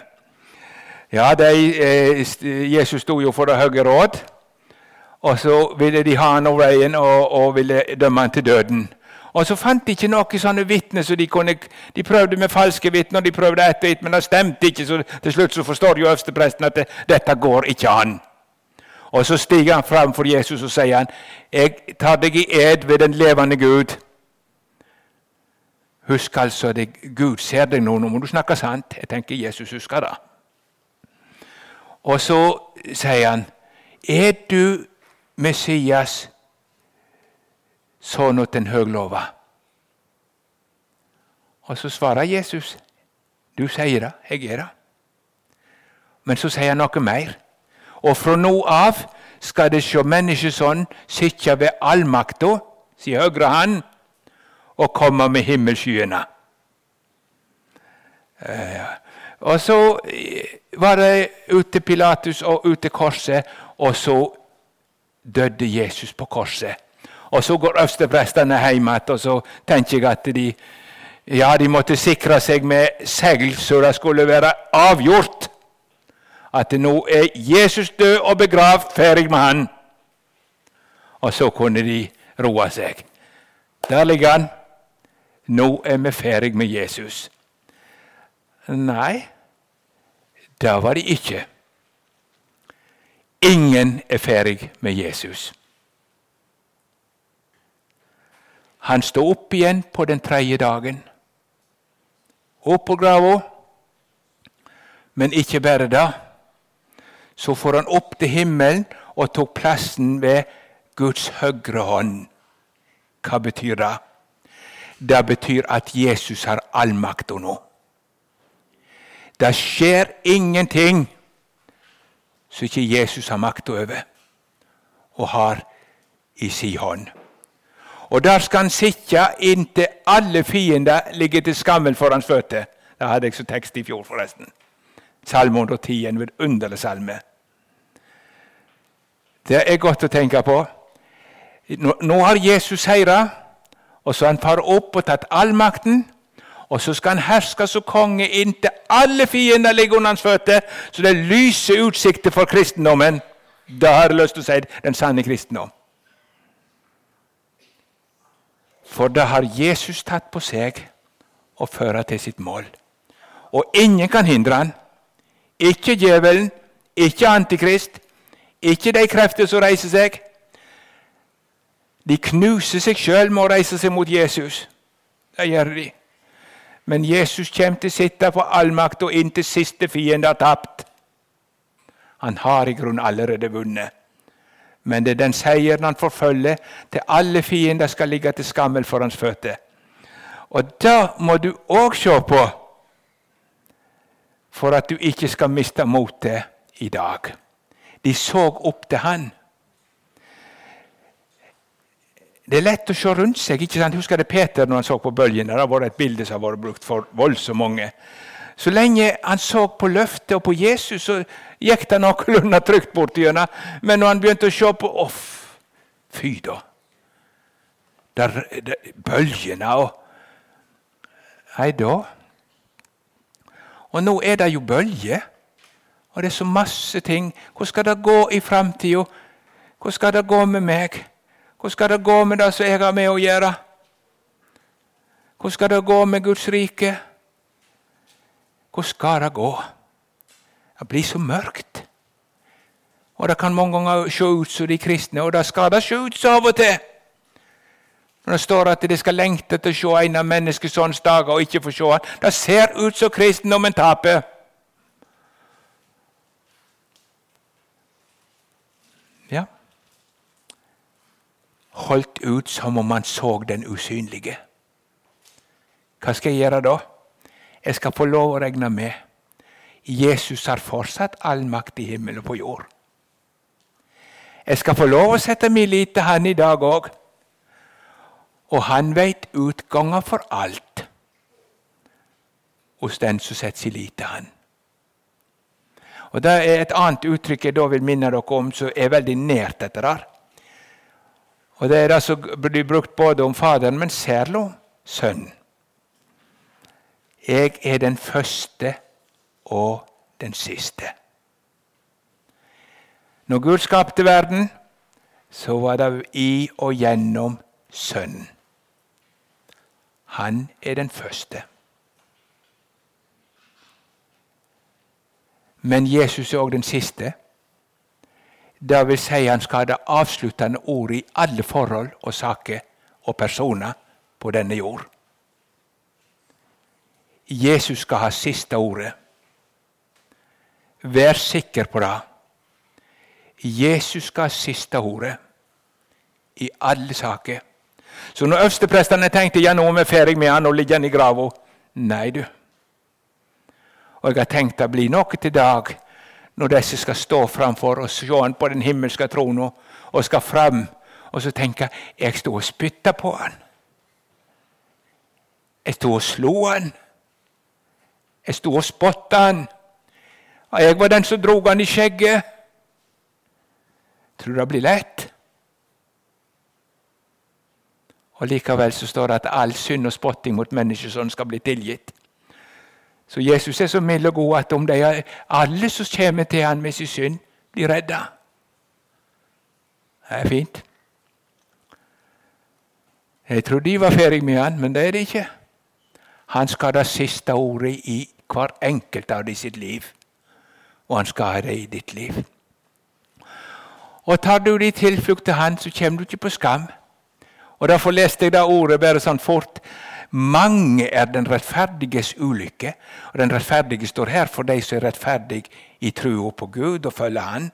ja, de, eh, Jesus sto jo for det høye råd. Og så ville de ha han over veien og, og ville dømme han til døden. Og så fant de ikke noen sånne vitner, så de, kunne, de prøvde med falske vitner. de prøvde et, Men det stemte ikke, så til slutt så forstår jo øverstepresten at det, dette går ikke an. Og Så stiger han fram for Jesus og sier han, 'Jeg tar deg i ed ved den levende Gud.' Husk altså det, Gud ser deg nå. Nå må du snakke sant. Jeg tenker Jesus husker det. Og så sier han, 'Er du Messias, sønn til den høglova?' Og så svarer Jesus, 'Du sier det. Jeg er det.' Men så sier han noe mer. Og fra nå av skal det sjå menneskesånn sitte ved allmakta, si høyre hand, og komme med himmelskyene. Og så eh, var det ut til Pilatus og ut til korset, og så døde Jesus på korset. Og så går øversteprestene hjem igjen, og så tenker jeg at de ja, de måtte sikre seg med segl, så det skulle være avgjort at nå er Jesus død og begravd, ferdig med han. Og så kunne de roe seg. Der ligger han. Nå er vi ferdig med Jesus. Nei, det var de ikke. Ingen er ferdig med Jesus. Han stod opp igjen på den tredje dagen. Opp på grava. Men ikke bare da. Så får han opp til himmelen og tok plassen ved Guds høyre hånd. Hva betyr det? Det betyr at Jesus har all makta nå. Det skjer ingenting som ikke Jesus har makt over og har i si hånd. Og der skal han sitte inntil alle fiender ligger til skammel for hans føtter. Det hadde jeg som tekst i fjor, forresten. Salme 110, en vidunderlig salme. Det er godt å tenke på. Nå har Jesus seira, og så har han far opp og tatt all makten. Og så skal han herske som konge inntil alle fiender ligger under hans føtter, så det lyser lyse utsikter for kristendommen. Da har jeg lyst til å si den sanne kristendom. For det har Jesus tatt på seg å føre til sitt mål. Og ingen kan hindre han. Ikke djevelen, ikke Antikrist, ikke de krefter som reiser seg. De knuser seg sjøl med å reise seg mot Jesus. Det gjør de. Men Jesus kommer til å sitte på all makt og inntil siste fiende har tapt. Han har i grunnen allerede vunnet. Men det er den seieren han forfølger til alle fiender skal ligge til skammel for hans føtter. Og da må du òg se på for at du ikke skal miste motet i dag. De så opp til han. Det er lett å se rundt seg. ikke sant? Husker det Peter når han så på bølgene? Det vært et bilde som har vært brukt for voldsomt mange. Så lenge han så på løftet og på Jesus, så gikk det noenlunde trygt bortigjennom. Men når han begynte å se på Off, fy da. Der, der, bølgene og Nei, da Og nå er det jo bølger. Og det er så masse ting. Hvordan skal det gå i framtida? Hvordan skal det gå med meg? Hvordan skal det gå med det som jeg har med å gjøre? Hvordan skal det gå med Guds rike? Hvordan skal det gå? Det blir så mørkt. Og Det kan mange ganger se ut som de kristne, og det skal det se ut som av og til. Når det står at de skal lengte til å se en av menneskesønnens dager og ikke få se han. Det ser ut som kristendommen taper. Ja. Holdt ut som om man så den usynlige. Hva skal jeg gjøre da? Jeg skal få lov å regne med. Jesus har fortsatt all makt i himmel og på jord. Jeg skal få lov å sette min lit til Han i dag òg. Og han veit utganger for alt hos den som setter sin lit til Han. Og Det er et annet uttrykk jeg da vil minne dere om, som er veldig nært dette. Og Det er det som blir brukt både om Faderen, men særlig om Sønnen. Jeg er den første og den siste. Når Gud skapte verden, så var det i og gjennom Sønnen. Han er den første. Men Jesus er òg den siste. Det vil si han skal ha det avsluttende ordet i alle forhold og saker og personer på denne jord. Jesus skal ha siste ordet. Vær sikker på det. Jesus skal ha siste ordet i alle saker. Så når øversteprestene tenkte ja, nå er vi ferdig med han og ligger han i grava Nei, du. Og jeg har tenkt det blir noe til dag når disse skal stå framfor og se han på den himmelske trona og skal fram. Og så tenker jeg sto og spytta på han. Jeg sto og slo han. Jeg sto og spotta han. Og jeg var den som drog han i skjegget. Tror det blir lett? Og Likevel så står det at all synd og spotting mot mennesker sånn skal bli tilgitt. Så Jesus er så mild og god at om de er alle som kommer til han med sin synd, blir redda. Det er fint. Jeg trodde de var ferdig med han, men det er de ikke. Han skal ha det siste ordet i hver enkelt av de sitt liv. Og han skal ha det i ditt liv. Og tar du din tilflukt til Han, så kommer du ikke på skam. Og Derfor leste jeg det ordet bare sånn fort. Mange er den rettferdiges ulykke. Og den rettferdige står her for de som er rettferdige i trua på Gud og følger Han.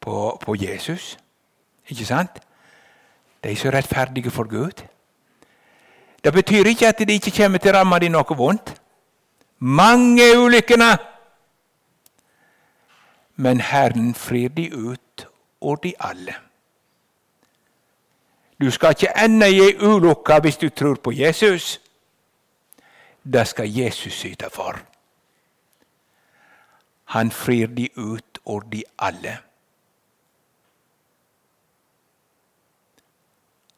På, på Jesus. Ikke sant? De som er rettferdige for Gud. Det betyr ikke at det ikke kommer til å ramme dem noe vondt. Mange er ulykkene. Men Herren frir de ut og de alle. Du skal ikke ende i ei ulykke hvis du tror på Jesus. Det skal Jesus syte for. Han frir de ut og de alle.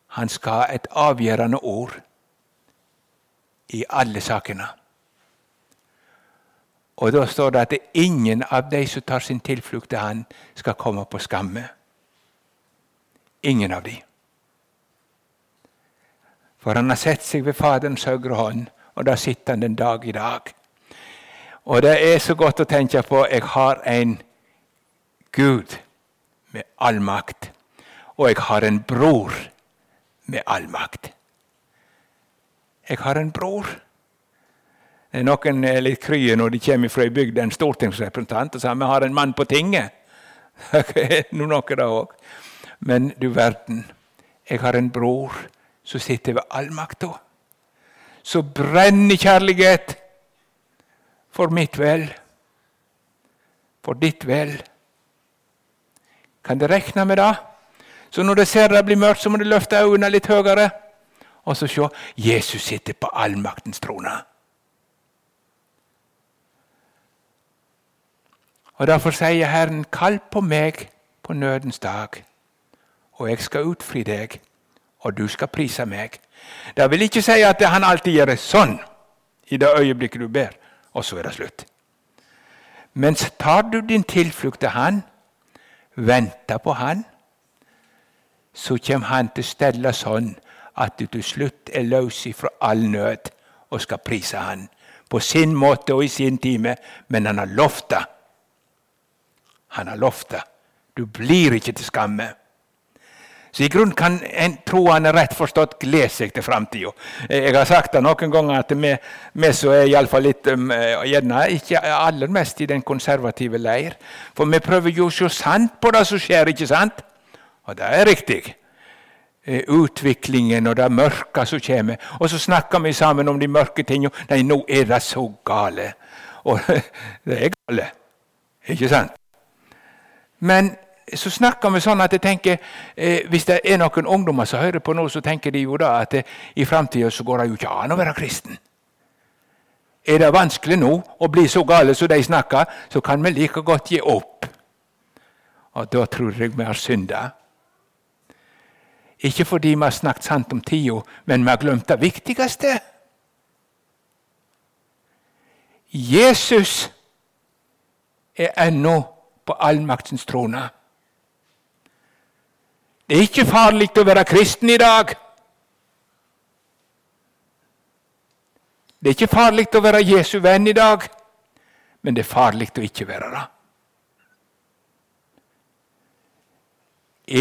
Han skal ha et avgjørende ord i alle sakene. Og da står det at ingen av de som tar sin tilflukt til Han, skal komme på skamme. Ingen av de. For han har sett seg ved Faderens høyre hånd, og der sitter han den dag i dag. Og det er så godt å tenke på jeg har en Gud med all makt, og jeg har en bror med all makt. Jeg har en bror. Noen er litt krye når de kommer fra ei bygd, en stortingsrepresentant, og sier vi har en mann på tinget. noe det òg. Men du verden, jeg har en bror som sitter ved allmakta. Som brenner kjærlighet for mitt vel, for ditt vel. Kan du regne med det? Så når de ser det blir mørkt, så må du løfte øynene litt høyere og så se Jesus sitter på allmaktens trone. Og Derfor sier Herren, kall på meg på nødens dag, og jeg skal utfri deg, og du skal prise meg. Det vil ikke si at han alltid gjør det sånn i det øyeblikket du ber, og så er det slutt. Men tar du din tilflukt til Han, venter på Han, så kommer Han til å stelle sånn at du til slutt er løs fra all nød og skal prise Han på sin måte og i sin time, men Han har lovt det. Han har lovt det. Du blir ikke til skamme. Så i grunnen kan en troende rett forstått glede seg til framtida. Jeg har sagt det noen ganger at vi, vi som er iallfall litt um, gjerne ikke aller mest i den konservative leir. For vi prøver jo å se sant på det som skjer, ikke sant? Og det er riktig. Eh, utviklingen og det mørke som kommer. Og så snakker vi sammen om de mørke tingene. Nei, nå er det så gale. Og det er gale, ikke sant? Men så snakker vi sånn at jeg tenker, eh, hvis det er noen ungdommer som hører på nå, så tenker de jo da at eh, i framtida går det jo ikke an å være kristen. Er det vanskelig nå å bli så gale som de snakker, så kan vi like godt gi opp. Og da tror jeg vi har synda. Ikke fordi vi har snakket sant om tida, men vi har glemt det viktigste. Jesus er ennå på allmaktens trone. Det er ikke farlig å være kristen i dag. Det er ikke farlig å være Jesu venn i dag, men det er farlig å ikke være det.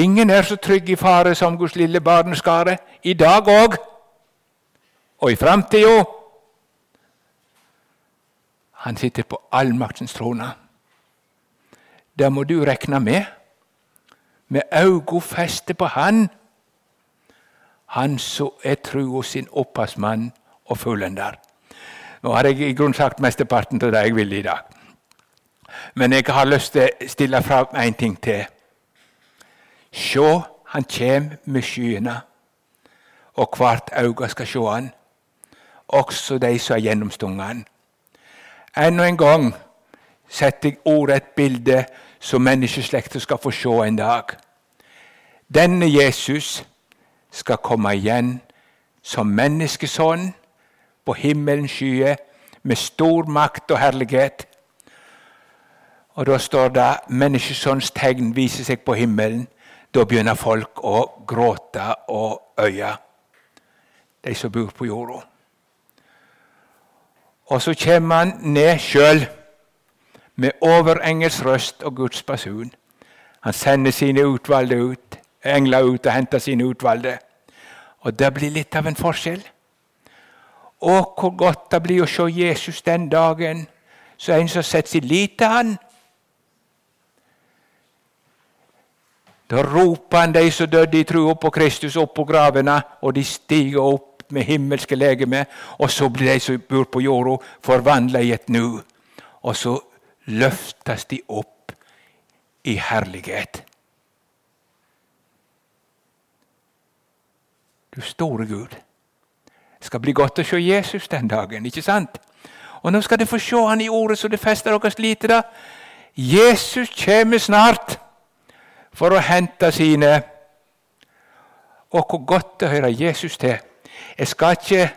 Ingen er så trygg i fare som Guds lille barneskare, i dag òg, og i framtida. Han sitter på allmaktens trone. Det må du rekne med, med auga feste på Han, Han som er trua sin opphavsmann og fullender. Nå har jeg i grunnen sagt mesteparten av det jeg vil i dag. Men jeg har lyst til å stille fram én ting til. Sjå, han kjem med skyene, og hvert auge skal sjå han, også de som er gjennomstunget han. Enda en gang setter jeg ordet et bilde som menneskeslekta skal få se en dag. Denne Jesus skal komme igjen som menneskesønn på himmelens skyer med stor makt og herlighet. Og Da står det menneskesønns tegn viser seg på himmelen. Da begynner folk å gråte og øye, de som bor på jorda. Og så kommer han ned sjøl med overengels røst og Guds basun. Han sender sine utvalgte ut engler ut og henter sine utvalgte. Og det blir litt av en forskjell. Å, hvor godt det blir å se Jesus den dagen, så en som setter sin lit til han. Da roper han de som døde i trua på Kristus, opp på gravene, og de stiger opp med himmelske legeme. Og så blir de som bor på jorda, forvandla i et nu. Og så løftes de opp i herlighet. Du store Gud. Det skal bli godt å se Jesus den dagen, ikke sant? Og nå skal dere få se han i ordet så det fester deres lite. da. Jesus kommer snart for å hente sine. Og hvor godt å høre Jesus til. Jeg skal ikke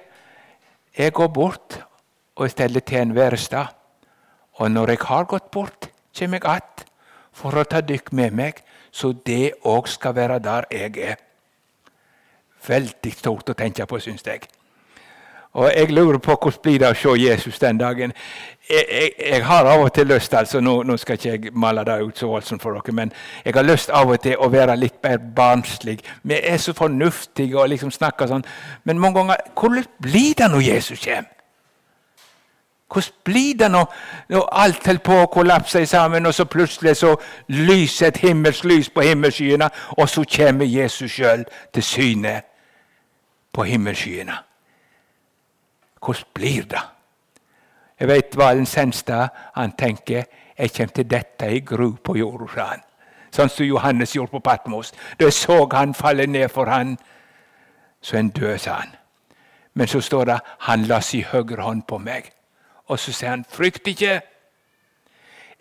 Jeg går bort og steller til en værestad. Og når jeg har gått bort, kommer jeg att for å ta dykk med meg, så det òg skal være der jeg er. Veldig stort å tenke på, syns jeg. Og Jeg lurer på hvordan blir det å se Jesus den dagen. Jeg, jeg, jeg har av og til lyst altså, nå, nå, skal ikke jeg male det ut så voldsomt for dere, men jeg har lyst av og til å være litt mer barnslig. Vi er så fornuftige og liksom snakker sånn. Men mange ganger hvordan blir det når Jesus kommer? Hvordan blir det når, når alt holder på å kollapse sammen, og så plutselig så lyser et himmelsk lys på himmelskyene, og så kommer Jesus sjøl til syne på himmelskyene. Hvordan blir det? Jeg vet Valen Senstad han tenker jeg kommer til dette i gru på jorda, sa han. Sånn som Johannes gjorde på Patmos. Da så han falle ned for han, så en død, sa han. Men så står det han la si høyre hånd på meg. Og så sier han, frykt ikke.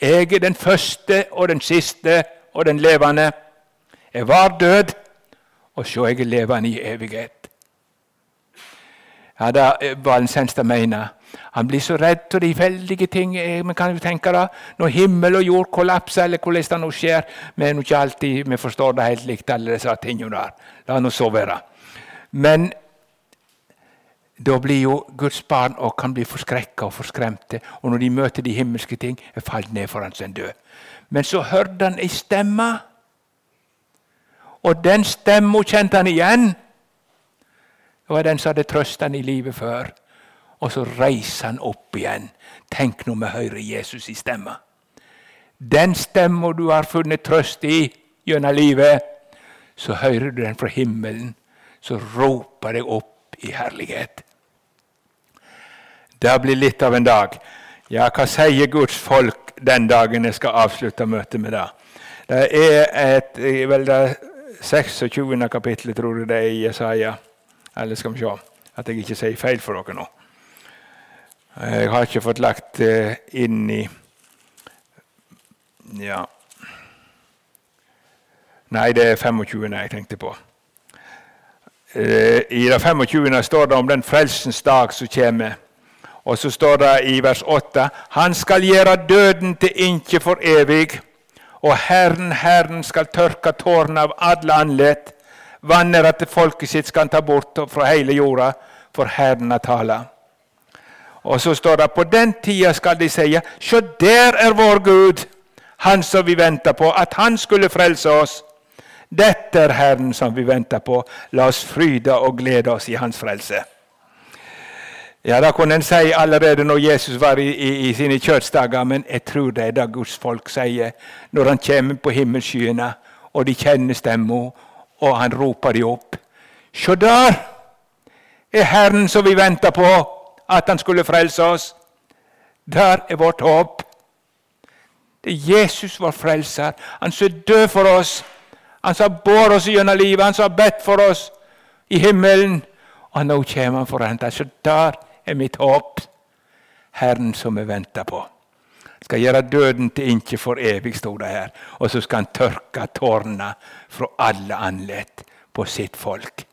Jeg er den første og den siste og den levende. Jeg var død, og så jeg er levende i evighet. Ja, det var en Senstad mener. Han blir så redd av de veldige ting. Eh, men kan jo tenke det, Når himmel og jord kollapser, eller hvordan det nå skjer Vi er ikke alltid vi forstår det helt likt, alle disse tingene der. La nå så være. Men da blir jo Guds barn og kan bli forskrekka og forskremte. Og når de møter de himmelske ting, er falt ned foran sin død. Men så hørte han ei stemme. Og den stemma kjente han igjen. Det var den som hadde trøsta han i livet før. Og så reiser han opp igjen. Tenk når vi hører Jesus i stemma. Den stemma du har funnet trøst i gjennom livet, så hører du den fra himmelen. Så roper deg opp i herlighet. Det blir litt av en dag. Ja, hva sier Guds folk den dagen jeg skal avslutte møtet med det? Det er et, vel det 26. kapittelet, tror jeg det er i Jesaja. Eller skal vi se at jeg ikke sier feil for dere nå. Jeg har ikke fått lagt inn i Ja. Nei, det er 25. jeg tenkte på. Eh, I det 25. står det om den frelsens dag som kommer. Og så står det i vers 8.: Han skal gjøre døden til innkje for evig, og Herren, Herren skal tørke tårene av alle andlet. Vannet at folket sitt skal ta bort fra hele jorda, for Herren har tala. Og så står det på den tida skal de si, sjå der er vår Gud, Han som vi venter på, at Han skulle frelse oss. Dette er Herren som vi venter på. La oss fryde og glede oss i Hans frelse. Ja, Det kunne en si allerede når Jesus var i, i, i sine kjøttsdager, men jeg tror det er det Guds folk sier når han kommer på himmelskyene, og de kjenner stemma, og han roper de opp. Se der er Herren som vi venter på, at han skulle frelse oss. Der er vårt håp. Det er Jesus vår frelser. Han som er død for oss. Han som båret oss gjennom livet. Han som har bedt for oss i himmelen. Og nå kommer han for å hente. Så der er mitt håp. Herren som vi venter på skal gjøre døden til inkje for evig, sto det her. Og så skal han tørke tårna fra alle anlett på sitt folk.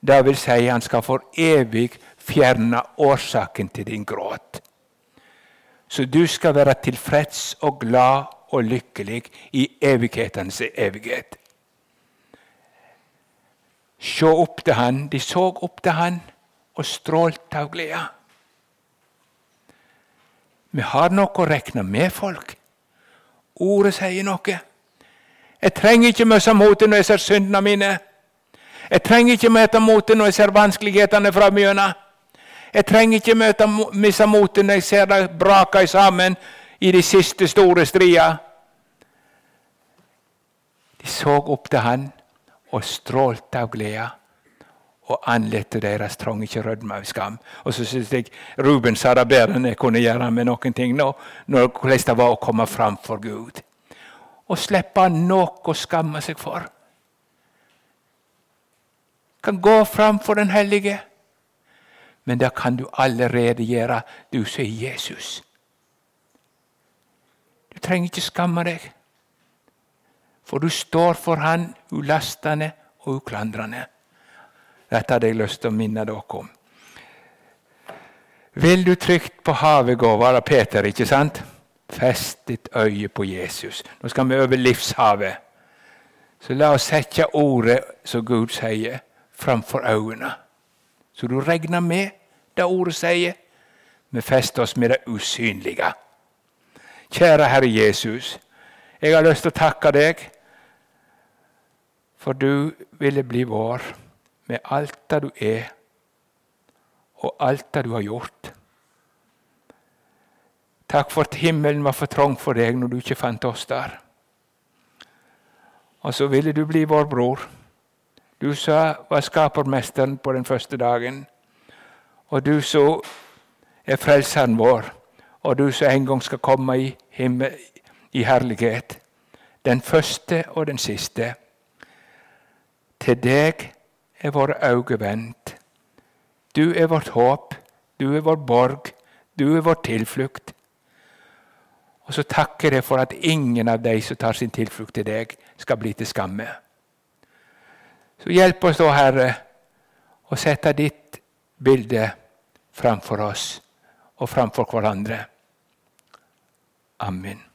Det vil si, han skal for evig fjerne årsaken til din gråt. Så du skal være tilfreds og glad og lykkelig i evighetens evighet. Se opp til han. De så opp til han og strålte av glede. Vi har noe å regne med, folk. Ordet sier noe. Jeg trenger ikke møte motet når jeg ser syndene mine. Jeg trenger ikke møte motet når jeg ser vanskelighetene fra mjøna. Jeg trenger ikke møte, miste motet når jeg ser det brake sammen i de siste store stria. De så opp til han og strålte av glede. Og anlette deres trang ikke rødme av skam. Og så synes jeg Ruben sa det bedre enn jeg kunne gjøre med noen ting nå, når hvordan det var å komme fram for Gud. Og slippe noe å skamme seg for. Kan gå fram for den hellige. Men det kan du allerede gjøre, du som er Jesus. Du trenger ikke skamme deg. For du står for Han ulastende og uklandrende. Dette hadde jeg lyst til å minne dere om. Vil du trygt på havet gå, var det Peter, ikke sant? Fest ditt øye på Jesus. Nå skal vi over livshavet. Så la oss sette ordet som Gud sier, framfor øynene. Så du regner med det ordet sier. Vi fester oss med det usynlige. Kjære Herre Jesus, jeg har lyst til å takke deg for du ville bli vår med alt det du er, og alt det du har gjort. Takk for at himmelen var for trang for deg når du ikke fant oss der. Og så ville du bli vår bror. Du sa var skapermesteren på den første dagen. Og du som er frelseren vår, og du som en gang skal komme i, himmel, i herlighet. Den første og den siste. Til deg er våre øyne vendt. Du er vårt håp, du er vår borg, du er vår tilflukt. Og så takker jeg for at ingen av de som tar sin tilflukt til deg, skal bli til skamme. Så hjelp oss da, Herre, å sette ditt bilde framfor oss og framfor hverandre. Amen.